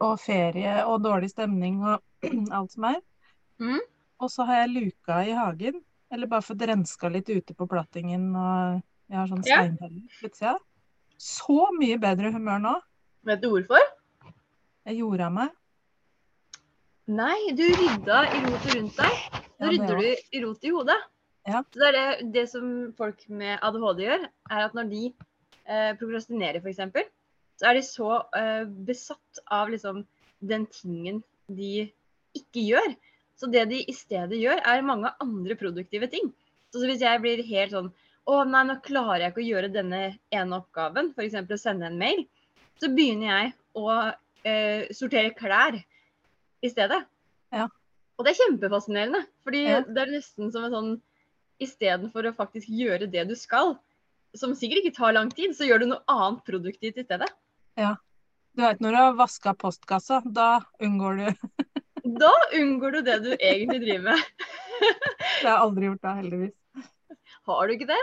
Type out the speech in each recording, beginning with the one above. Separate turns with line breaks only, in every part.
og ferie og dårlig stemning og alt som er.
Mm.
Og så har jeg luka i hagen, eller bare fått renska litt ute på plattingen, og jeg har sånn
Ja.
steinheller. Så mye bedre humør nå.
Vet du hvorfor?
Jeg gjorde av meg.
Nei, du rydda i rotet rundt deg. Nå
Ja,
rydder
også.
du i rotet i hodet.
Ja.
Så det, er det, det som folk med ADHD gjør, er at når de eh, prokrastinerer f.eks., så er de så uh, besatt av liksom den tingen de ikke gjør. Så det de i stedet gjør, er mange andre produktive ting. Så hvis jeg blir helt sånn Å nei, nå klarer jeg ikke å gjøre denne ene oppgaven, f.eks. å sende en mail, så begynner jeg å uh, sortere klær i stedet.
Ja.
Og det er kjempefascinerende. Fordi
Ja.
det er nesten som en sånn Istedenfor å faktisk gjøre det du skal, som sikkert ikke tar lang tid, så gjør du noe annet produktivt i stedet.
Du vet når du har vaska postkassa, da unngår du
Da unngår du det du egentlig driver med.
Det har jeg aldri gjort da, heldigvis.
Har du ikke det?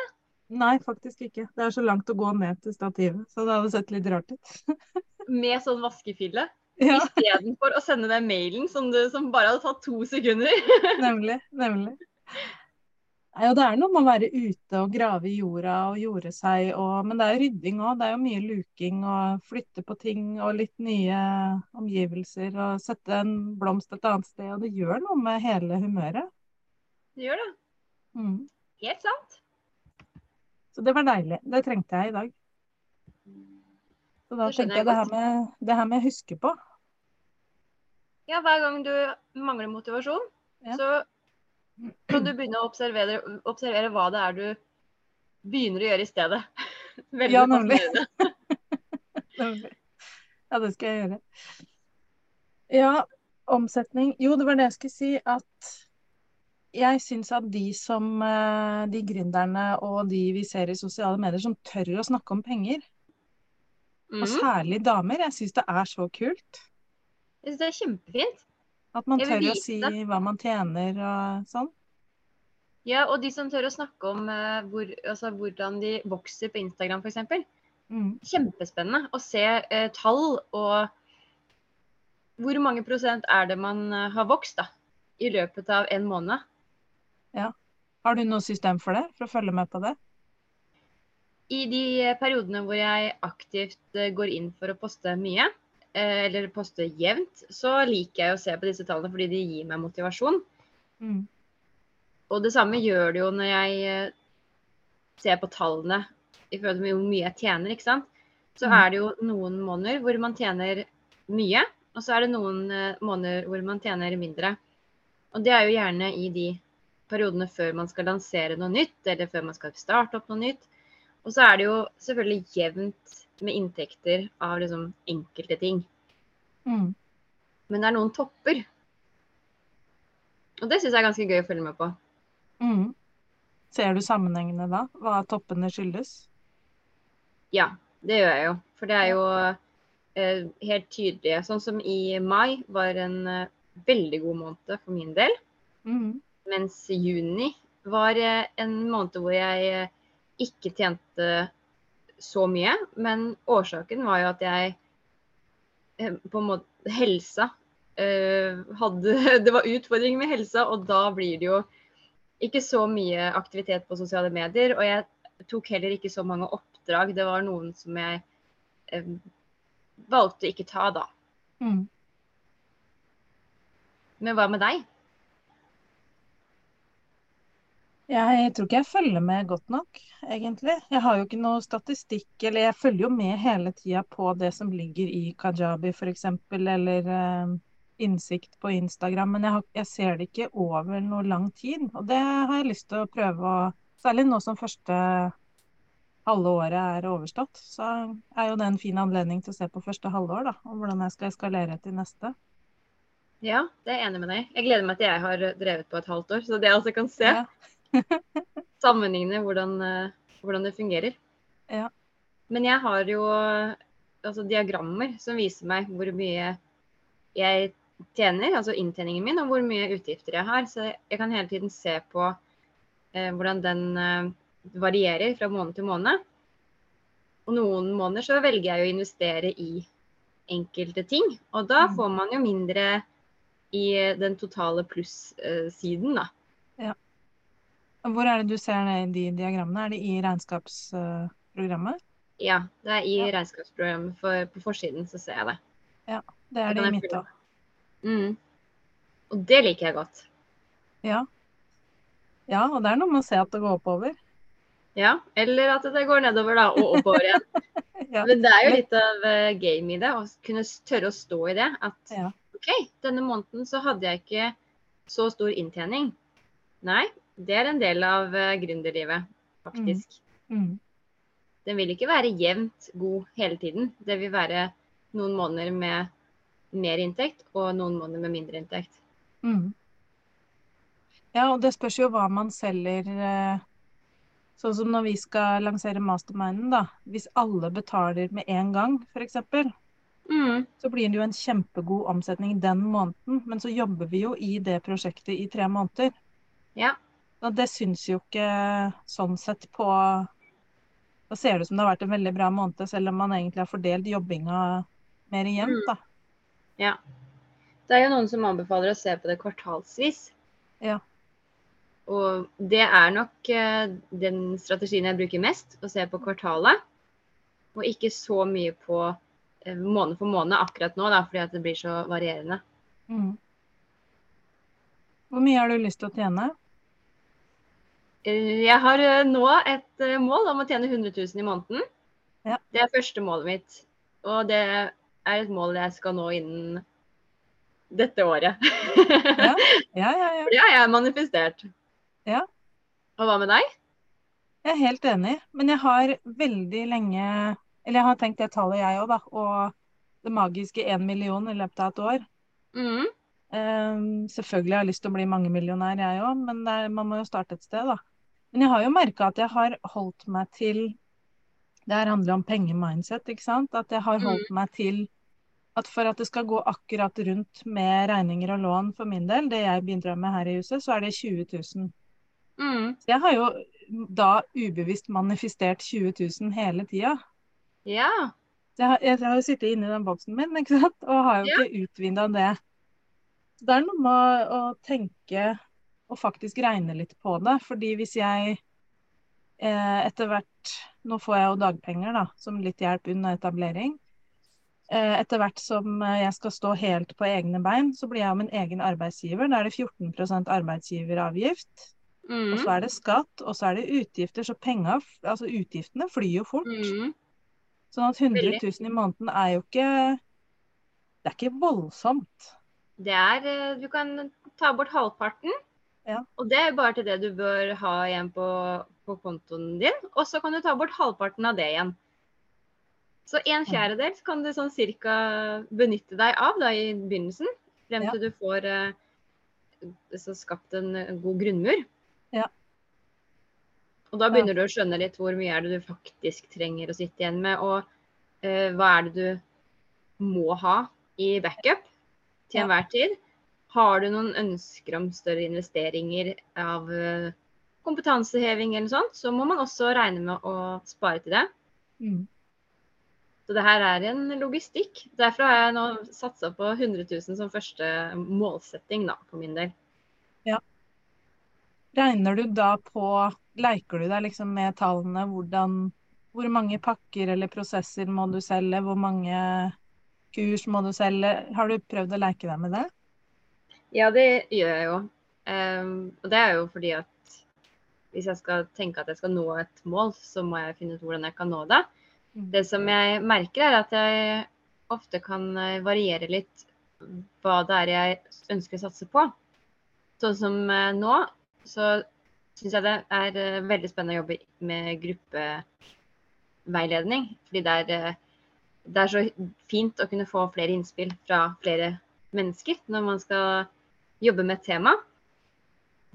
Nei, faktisk ikke. Det er så langt å gå ned til stativet, så det hadde sett litt rart ut.
Med sånn vaskefille.
Ja,
Istedenfor å sende den mailen som, du, som bare hadde tatt to sekunder.
nemlig. Nemlig. Og det er noe med å være ute og grave i jorda og jorde seg, og, men det er jo rydding òg. Det er jo mye luking og flytte på ting og litt nye omgivelser og sette en blomst et annet sted. Og det gjør noe med hele humøret.
Det gjør det.
Mm.
Helt sant.
Så det var deilig. Det trengte jeg i dag. Så da tenkte jeg
jeg
det her med, det her med huske på.
Ja, hver gang du mangler motivasjon,
Ja.
så kan du begynne å observere, observere hva det er du begynner å gjøre i stedet. Veldig
Ja, nemlig. Ja, det skal jeg gjøre. Ja, omsetning. Jo, det var det jeg skulle si, at jeg syns at de som eh, De gründerne og de vi ser i sosiale medier som tør å snakke om penger, og
Mhm.
særlig damer, jeg syns det er så kult.
Jeg synes det er kjempefint.
At man tør å si hva man tjener og sånn.
Ja, og de som tør å snakke om uh, hvor, altså, hvordan de vokser på Instagram f.eks.
Mm.
Kjempespennende å se uh, tall og hvor mange prosent er det man uh, har vokst da, i løpet av en måned. Ja.
Har du noe system for det, for å følge med på det?
I de periodene hvor jeg aktivt går inn for å poste mye, eller poste jevnt, så liker jeg å se på disse tallene fordi de gir meg motivasjon.
Mm.
Og det samme gjør det jo når jeg eh, ser på tallene i forhold til hvor mye jeg tjener, ikke sant. Så
Mm.
er det jo noen måneder hvor man tjener mye, og så er det noen eh, måneder hvor man tjener mindre. Og det er jo gjerne i de periodene før man skal lansere noe nytt, eller før man skal starte opp noe nytt. Og så er det jo selvfølgelig jevnt med inntekter av liksom enkelte ting.
Mm.
Men det er noen topper. Og det syns jeg er ganske gøy å følge med på.
Mm. Ser du sammenhengene da? Hva toppene skyldes?
Ja, det gjør jeg jo. For det er jo eh, helt tydelig. Sånn som i mai var en eh, veldig god måned for min del.
Mm.
Mens juni var eh, en måned hvor jeg eh, ikke tjente så mye. Men årsaken var jo at jeg eh, på en måte Helsa eh, hadde Det var utfordringer med helsa, og da blir det jo ikke så mye aktivitet på sosiale medier. Og jeg tok heller ikke så mange oppdrag. Det var noen som jeg eh, valgte ikke ta, da.
Mm.
Men hva med deg?
Jeg tror ikke jeg følger med godt nok, egentlig. Jeg har jo ikke noe statistikk, eller jeg følger jo med hele tida på det som ligger i Kajabi f.eks., eller eh, innsikt på Instagram, men jeg, har, jeg ser det ikke over noe lang tid. Og det har jeg lyst til å prøve å Særlig nå som første halve året er overstått, så er jo det en fin anledning til å se på første halvår, da, og hvordan jeg skal eskalere til neste.
Ja, det er jeg enig med deg. Jeg gleder meg til jeg har drevet på et halvt år, så det jeg altså kan se.
Ja.
Sammenligne hvordan, eh, hvordan det fungerer.
Ja.
Men jeg har jo altså, diagrammer som viser meg hvor mye jeg tjener, altså inntjeningen min, og hvor mye utgifter jeg har. Så jeg kan hele tiden se på eh, hvordan den eh, varierer fra måned til måned. Og noen måneder så velger jeg å investere i enkelte ting. Og da
Mm.
får man jo mindre i eh, den totale pluss-siden, da.
Hvor er det du ser det i de diagrammene? Er det i regnskapsprogrammet?
Ja, det er i
Ja.
regnskapsprogrammet for, på forsiden, så ser jeg det.
Ja, Det er det i mitt òg.
Mm. Og det liker jeg godt.
Ja. ja, og det er noe med å se at det går oppover.
Ja, Eller at det går nedover, da, og oppover igjen.
Ja.
Men det er jo litt av uh, game i det, å kunne tørre å stå i det. At
Ja.
OK, denne måneden så hadde jeg ikke så stor inntjening. Nei, det er en del av uh, gründerlivet, faktisk.
Mm.
Den vil ikke være jevnt god hele tiden. Det vil være noen måneder med mer inntekt og noen måneder med mindre inntekt.
Mm. Ja, og det spørs jo hva man selger. eh, Sånn som når vi skal lansere masterminden, da. Hvis alle betaler med en gang, f.eks.,
Mm,
så blir det jo en kjempegod omsetning den måneden. Men så jobber vi jo i det prosjektet i tre måneder.
ja.
Og det syns jo ikke sånn sett på Da ser det ut som det har vært en veldig bra måned, selv om man egentlig har fordelt jobbinga mer jevnt,
Mm.
da.
ja. Det er jo noen som anbefaler å se på det kvartalsvis.
Ja.
Og det er nok eh, den strategien jeg bruker mest, å se på kvartalet. Og ikke så mye på eh, måned for måned akkurat nå, da, fordi at det blir så varierende.
Mm. Hvor mye har du lyst til å tjene?
Jeg har eh, nå et eh, mål om å tjene 100 000 i måneden.
Ja.
Det er første målet mitt. Og det er et mål jeg skal nå innen dette året.
Ja, ja, ja. ja.
For det har jeg manifestert.
Ja.
Og hva med deg?
Jeg er helt enig, men jeg har veldig lenge Eller jeg har tenkt det tallet, jeg òg, da. Og det magiske én million i løpet av et år.
Mm.
Um, selvfølgelig har jeg lyst til å bli mangemillionær, jeg òg, men er, man må jo starte et sted, da. Men jeg har jo merka at jeg har holdt meg til Det her handler om pengemindset, ikke sant? At jeg har holdt meg til at for at det skal gå akkurat rundt med regninger og lån for min del, det jeg bidrar med her i huset, så er det 20 000.
Mm.
Så jeg har jo da ubevisst manifestert 20 000 hele tida.
Ja.
Så jeg har, jeg har jo sittet inni den boksen min, ikke sant, og har jo
Ja.
ikke utvinda det. Så det er noe med å tenke og faktisk regne litt på det. Fordi hvis jeg eh, etter hvert Nå får jeg jo dagpenger, da, som litt hjelp under etablering. Eh, etter hvert som jeg skal stå helt på egne bein, så blir jeg jo min egen arbeidsgiver. Da er det 14% arbeidsgiveravgift. Og så er det skatt, og så er det utgifter. Så penga, altså utgiftene flyr jo fort.
Mm.
Sånn at 100 000 i måneden er jo ikke Det er ikke voldsomt.
Det er eh, Du kan ta bort halvparten.
Ja.
Og det er bare til det du bør ha igjen på, på kontoen din. Og så kan du ta bort halvparten av det igjen. Så en fjerdedel kan du sånn cirka benytte deg av da i begynnelsen. Frem
Ja.
til du får eh, så skapt en, en god grunnmur.
Ja.
Og da begynner du å skjønne litt hvor mye er det du faktisk trenger å sitte igjen med, og eh, hva er det du må ha i backup til
Ja.
enhver tid. Har du noen ønsker om større investeringer av eh, kompetanseheving eller sånt, så må man også regne med å spare til det.
Mm.
Så det her er en logistikk. Derfor har jeg nå satsa på 100 000 som første målsetting da, for min del. Ja.
Regner du da på Leker du deg liksom med tallene? Hvordan Hvor mange pakker eller prosesser må du selge? Hvor mange kurs må du selge? Har du prøvd å leke deg med det?
Ja, det gjør jeg jo. Um, og det er jo fordi at hvis jeg skal tenke at jeg skal nå et mål, så må jeg finne ut hvordan jeg kan nå det.
Mm.
Det som jeg merker, er at jeg ofte kan eh, variere litt hva det er jeg ønsker å satse på. Sånn som eh, nå, så syns jeg det er eh, veldig spennende å jobbe med gruppeveiledning. Fordi det er, det er så fint å kunne få flere innspill fra flere mennesker når man skal jobbe med et tema.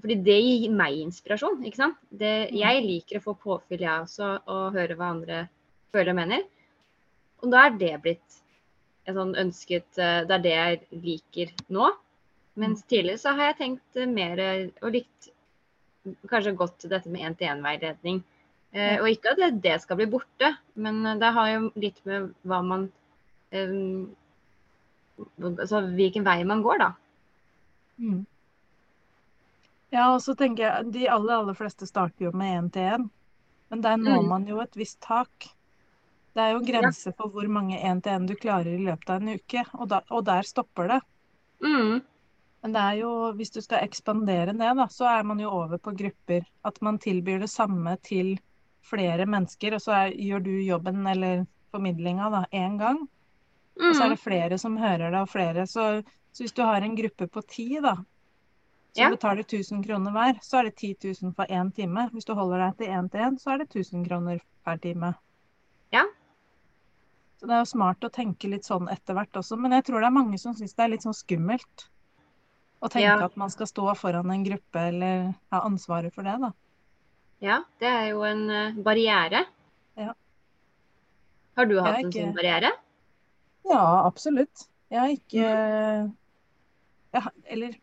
Fordi det gir meg inspirasjon. ikke sant? Det,
Mm.
jeg liker å få påfyll, jeg også, og høre hva andre føler og mener. Og da er det blitt en sånn ønsket eh, Det er det jeg liker nå. Mens tidligere så har jeg tenkt eh, mer og likt kanskje godt til dette med én-til-én-veiledning. Eh, og ikke at det, det skal bli borte, men eh, det har jo litt med hva man eh, altså, hvilken vei man går, da.
Mm. Ja, og så tenker jeg de aller, aller fleste starter jo med én til én. Men der når
Mm.
man jo et visst tak. Det er jo grenser for hvor mange én til én du klarer i løpet av en uke, og, da, og der stopper det.
Mm.
Men det er jo, hvis du skal ekspandere det, da, så er man jo over på grupper. At man tilbyr det samme til flere mennesker, og så er, gjør du jobben eller formidlinga én gang. Og så er
Mm.
det flere som hører det, og flere. Så, så hvis du har en gruppe på ti, da, som
Ja.
betaler 1000 kroner hver, så er det 10 000 for én time. Hvis du holder deg til én til én, så er det 1000 kroner per time.
Ja.
Så det er jo smart å tenke litt sånn etter hvert også. Men jeg tror det er mange som syns det er litt sånn skummelt å tenke
Ja.
at man skal stå foran en gruppe eller ha ansvaret for det, da.
Ja, det er jo en eh, barriere.
Ja.
Har du hatt
ikke...
en sånn barriere?
Ja, absolutt. Jeg har ikke
Mm.
Jeg, Eller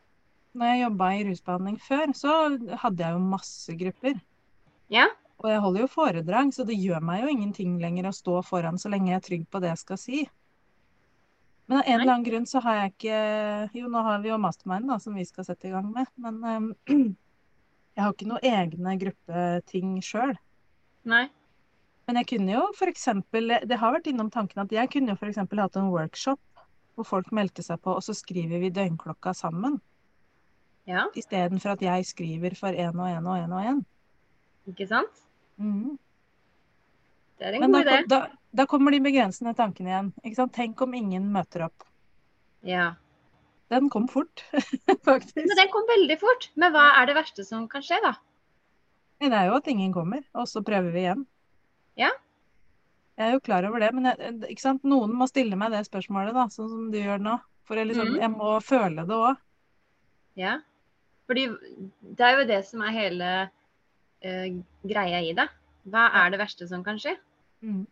når jeg jobba i rusbehandling før, så hadde jeg jo masse grupper.
Ja.
Og jeg holder jo foredrag, så det gjør meg jo ingenting lenger å stå foran så lenge jeg er trygg på det jeg skal si. Men av en eller annen grunn så har jeg ikke Jo, nå har vi jo Mastermind da, som vi skal sette i gang med, men um, jeg har ikke noen egne gruppeting sjøl. Men jeg kunne jo f.eks. Det har vært innom tanken at jeg kunne jo f.eks. hatt en workshop hvor folk meldte seg på, og så skriver vi døgnklokka sammen.
Ja,
Istedenfor at jeg skriver for én og én og én og én.
ikke sant?
Mm.
Det er en
Men da,
god idé.
da, da kommer de begrensende tankene igjen. Ikke sant? Tenk om ingen møter opp.
Ja.
Den kom fort, faktisk.
Men den kom veldig fort. Men hva er det verste som kan skje, da?
Det er jo at ingen kommer, og så prøver vi igjen.
Ja.
Jeg er jo klar over det, men jeg, sant? noen må stille meg det spørsmålet, da, sånn som du gjør nå. For jeg, liksom,
Mhm.
jeg må føle det òg.
Ja. Fordi det er jo det som er hele uh, greia i det. Hva er det verste som kan skje?
Mm.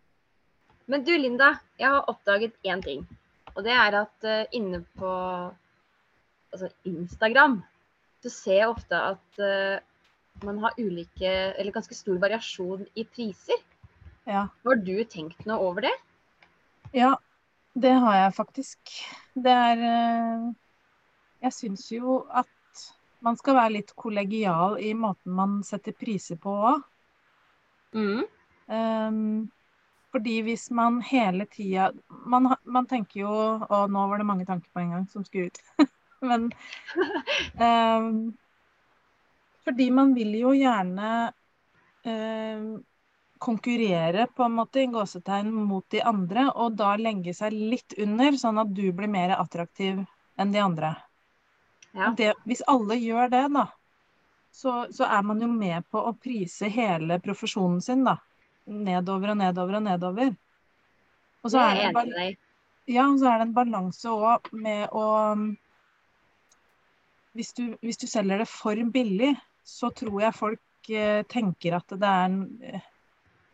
Men du Linda, jeg har oppdaget én ting. Og det er at uh, inne på altså Instagram så ser jeg ofte at uh, man har ulike, eller ganske stor variasjon i priser.
Ja.
Har du tenkt noe over det?
ja, det har jeg faktisk. Det er eh, Jeg syns jo at man skal være litt kollegial i måten man setter priser på òg.
Mm.
Um, fordi hvis man hele tida man, man tenker jo Å, nå var det mange tanker på en gang som skulle ut. Men um, Fordi man vil jo gjerne um, konkurrere på en måte i gåsetegn mot de andre, og da legge seg litt under, sånn at du blir mer attraktiv enn de andre.
Ja.
Det, hvis alle gjør det, da, så, så er man jo med på å prise hele profesjonen sin, da. Nedover og nedover og nedover. Og så
er
det, en ja, så er det en balanse òg med å hvis du, hvis du selger det for billig, så tror jeg folk eh, tenker at det er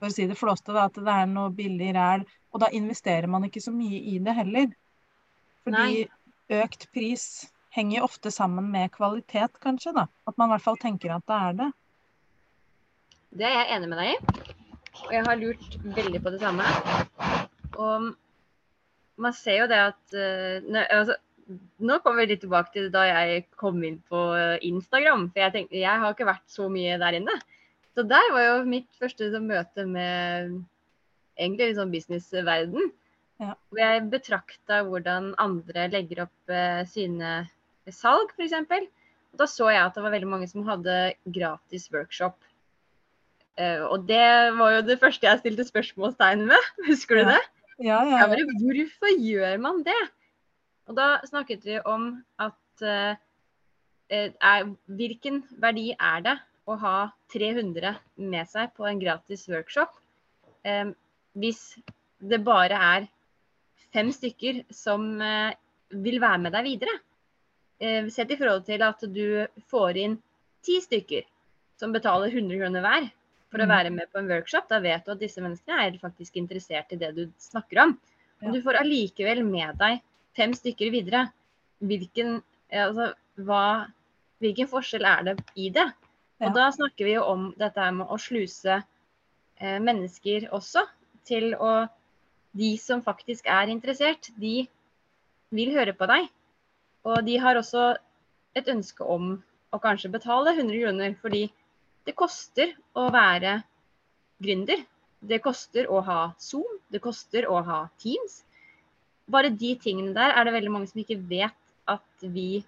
For å si det flåste, at det er noe billig ræl. Og da investerer man ikke så mye i det heller. Fordi
Nei.
økt pris henger ofte sammen med kvalitet, kanskje. da. At man i hvert fall tenker at det er det.
Det er jeg enig med deg i. Og jeg har lurt veldig på det samme. Og man ser jo det at nø, altså, Nå kommer vi litt tilbake til da jeg kom inn på eh, Instagram. For jeg tenkte, jeg har ikke vært så mye der inne. Så der var jo mitt første sånn møte med egentlig liksom businessverden.
Ja.
Hvor jeg betrakta hvordan andre legger opp eh, sine salg, f.eks. Og da så jeg at det var veldig mange som hadde gratis workshop. Eh, og det var jo det første jeg stilte spørsmålstegn med. Husker du
Ja.
det?
Ja, ja,
Jeg bare, hvorfor gjør man det? Og da snakket vi om at eh, eh, er, hvilken verdi er det å ha 300 med seg på en gratis workshop eh, hvis det bare er fem stykker som eh, vil være med deg videre? Eh, sett i forhold til at du får inn ti stykker som betaler 100 kroner hver for å
Mm.
være med på en workshop. Da vet du at disse menneskene er faktisk interessert i det du snakker om. Og du får allikevel med deg fem stykker videre. Hvilken, eh, altså, hva, hvilken forskjell er det i det?
Ja.
Og da snakker vi jo om dette med å sluse eh, mennesker også til å De som faktisk er interessert, de vil høre på deg. Og de har også et ønske om å kanskje betale 100 kroner, fordi det koster å være gründer. Det koster å ha Zoom, det koster å ha Teams. Bare de tingene der er det veldig mange som ikke vet at vi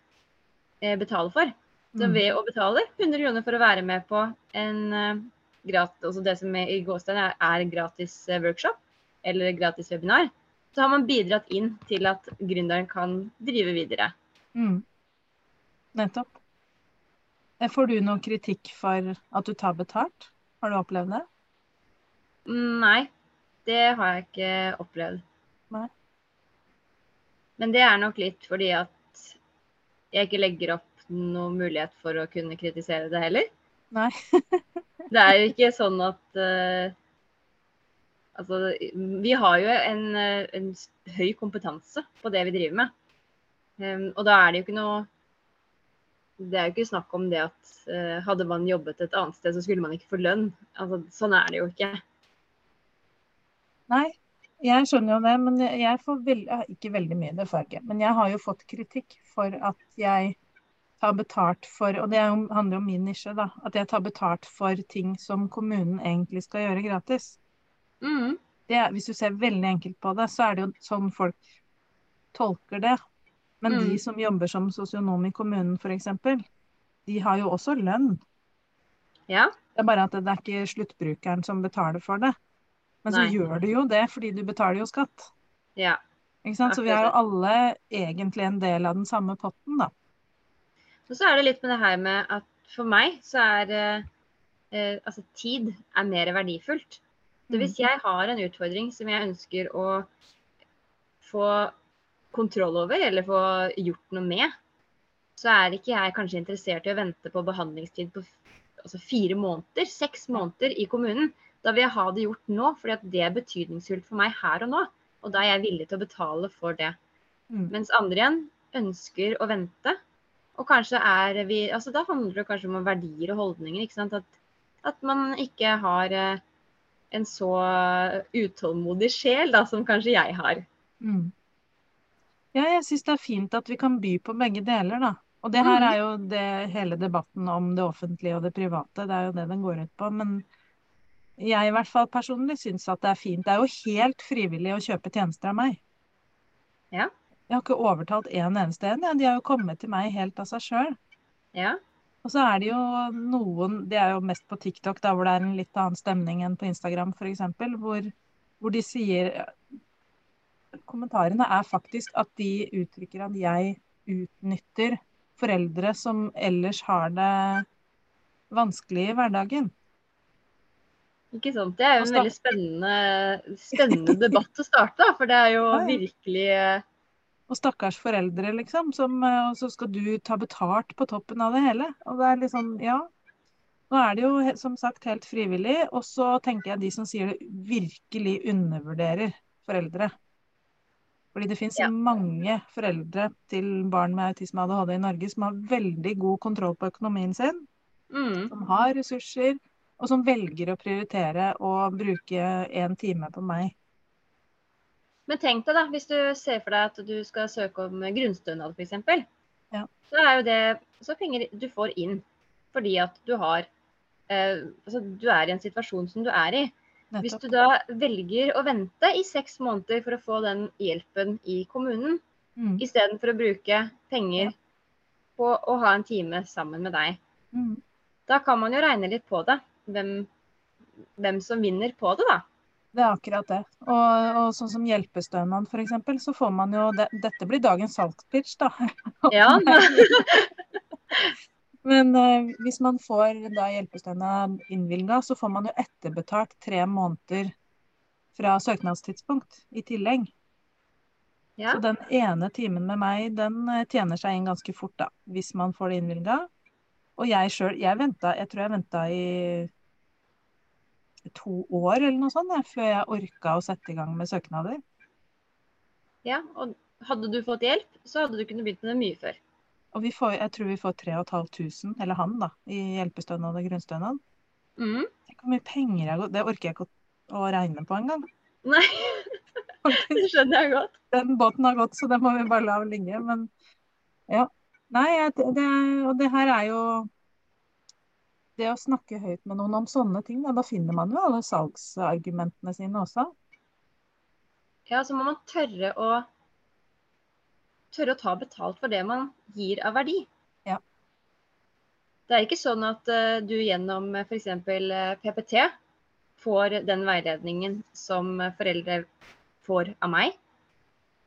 eh, betaler for. Så
Mm.
ved å betale 100 kroner for å være med på en uh, gratis, altså det som er i gåstein er, er gratis uh, workshop eller gratis webinar, så har man bidratt inn til at gründeren kan drive videre.
Mm. Nettopp. Eh, Får du noe kritikk for at du tar betalt? Har du opplevd det?
Mm, Nei, det har jeg ikke opplevd.
Nei.
Men det er nok litt fordi at jeg ikke legger opp noen mulighet for å kunne kritisere det heller.
Nei.
Det er jo ikke sånn at uh, Altså, vi har jo en, eh, en høy kompetanse på det vi driver med. Um, og da er det jo ikke noe Det er jo ikke snakk om det at uh, hadde man jobbet et annet sted, så skulle man ikke få lønn. Altså, sånn er det jo ikke.
Nei, jeg skjønner jo det, men jeg- jeg får vel, ikke veldig mye, det jeg ikke. Men jeg har jo fått kritikk for at jeg tar betalt for, og det er handler om min nisje, da, at jeg tar betalt for ting som kommunen egentlig skal gjøre gratis.
Mm,
Det, hvis du ser veldig enkelt på det, så er det jo sånn folk tolker det. Men de
Mm.
som jobber som sosionom i kommunen f.eks., de har jo også lønn.
ja.
Det er bare at det er ikke sluttbrukeren som betaler for det. Men så
Nei.
gjør du jo det, fordi du betaler jo skatt.
ja.
Så vi er jo alle egentlig en del av den samme potten, da.
Og så er det litt med det her med at for meg så er eh, eh, altså tid er mer verdifullt. Så
Mm.
hvis jeg har en utfordring som jeg ønsker å få kontroll over, eller få gjort noe med, så er ikke jeg kanskje interessert i å vente på behandlingstid på altså fire måneder, seks måneder i kommunen. Da vil jeg ha det gjort nå, fordi det er betydningsfullt for meg her og nå. Og da er jeg villig til å betale for det.
Mm.
Mens andre igjen ønsker å vente. Og kanskje er vi altså Da handler det kanskje om verdier og holdninger. ikke sant? At, at man ikke har eh, en så utålmodig sjel da, som kanskje jeg har.
Mm. Ja, jeg syns det er fint at vi kan by på begge deler, da. Og det her
Mhm.
er jo det hele debatten om det offentlige og det private, det er jo det den går ut på. Men jeg i hvert fall personlig syns at det er fint. Det er jo helt frivillig å kjøpe tjenester av meg.
Ja.
Jeg har ikke overtalt en eneste en. Ja. De har jo kommet til meg helt av seg sjøl.
Ja.
Og så er det jo noen, det er jo mest på TikTok, da hvor det er en litt annen stemning enn på Instagram f.eks., hvor, hvor de sier Kommentarene er faktisk at de uttrykker at jeg utnytter foreldre som ellers har det vanskelig i hverdagen.
Ikke sant. Det er jo en veldig spennende, spennende debatt å starte. For det er jo virkelig
Og stakkars foreldre, liksom, som, eh, og så skal du ta betalt på toppen av det hele. Og det er liksom, ja. Nå er det jo som sagt helt frivillig, og så tenker jeg de som sier det, virkelig undervurderer foreldre. Fordi det finnes
Ja.
mange foreldre til barn med autisme og ADHD i Norge som har veldig god kontroll på økonomien sin,
mm,
som har ressurser, og som velger å prioritere å bruke en time på meg.
Men tenk deg, da, hvis du ser for deg at du skal søke om grunnstønad f.eks.
Ja.
Så er jo det så penger du får inn fordi at du har eh, altså du er i en situasjon som du er i. Hvis du da velger å vente i seks måneder for å få den hjelpen i kommunen,
Mm.
istedenfor å bruke penger på å ha en time sammen med deg,
Mm.
da kan man jo regne litt på det. Hvem, hvem som vinner på det, da.
Det er akkurat det. Og, og sånn som hjelpestønad f.eks., så får man jo det, Dette blir dagens salgspitch, da.
Ja,
Men eh, hvis man får da hjelpestønad innvilga, så får man jo etterbetalt tre måneder fra søknadstidspunkt i tillegg.
ja.
Så den ene timen med meg, den eh, tjener seg inn ganske fort, da. Hvis man får det innvilga. Og jeg sjøl, jeg venta, jeg tror jeg venta i to år eller noe sånt, før jeg orka å sette i gang med søknader.
ja. Og hadde du fått hjelp, så hadde du kunnet begynt med det mye før.
Og vi får, jeg tror vi får 3500, eller han, da, i hjelpestønad og grunnstønad.
Mm.
Tenk hvor mye penger jeg har Det orker jeg ikke å regne på engang.
Nei. Det skjønner jeg godt.
Den båten har gått, så den må vi bare la ligge. Men ja. Nei, det, det, og det her er jo Det å snakke høyt med noen om sånne ting, da, da finner man jo alle salgsargumentene sine også.
Ja, så må man tørre å tørre å ta betalt for det man gir av verdi.
Ja.
Det er ikke sånn at uh, du gjennom f.eks. PPT får den veiledningen som foreldre får av meg.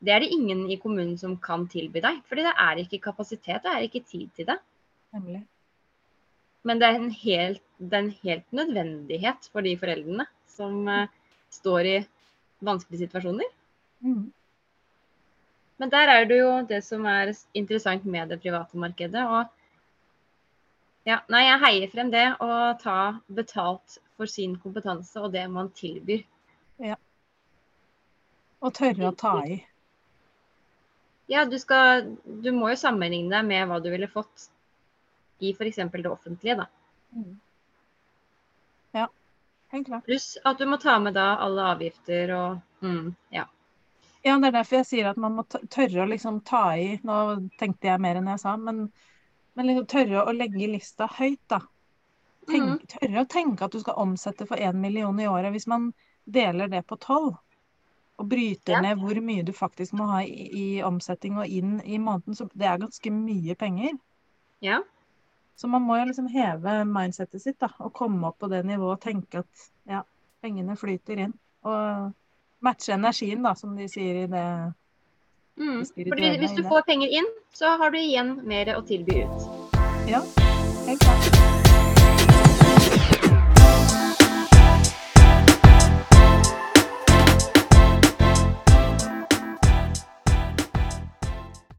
Det er det ingen i kommunen som kan tilby deg, fordi det er ikke kapasitet, det er ikke tid til det.
Nemlig.
Men det er en helt, er en helt nødvendighet for de foreldrene som uh, står i vanskelige situasjoner.
Mm.
Men der er det jo det som er interessant med det private markedet. Og ja, nei, jeg heier frem det å ta betalt for sin kompetanse og det man tilbyr.
Og tørre å ta i.
Ja, du skal Du må jo sammenligne deg med hva du ville fått i f.eks. det offentlige.
Mm. Ja, helt klart.
Pluss at du må ta med da alle avgifter og mm, ja.
Ja, det er derfor jeg sier at man må tørre å liksom ta i Nå tenkte jeg mer enn jeg sa, men, men liksom tørre å legge lista høyt, da. Tenk, tørre å tenke at du skal omsette for én million i året. Hvis man deler det på tolv, og bryter
Ja.
ned hvor mye du faktisk må ha i, i omsetning og inn i måneden, så det er ganske mye penger.
Ja.
Så man må jo liksom heve mindsettet sitt da, og komme opp på det nivået og tenke at ja, pengene flyter inn. Og matche energien, da, som de sier i det
Mm. Fordi hvis du får penger inn, så har du igjen mer å tilby ut.
Ja, helt klart.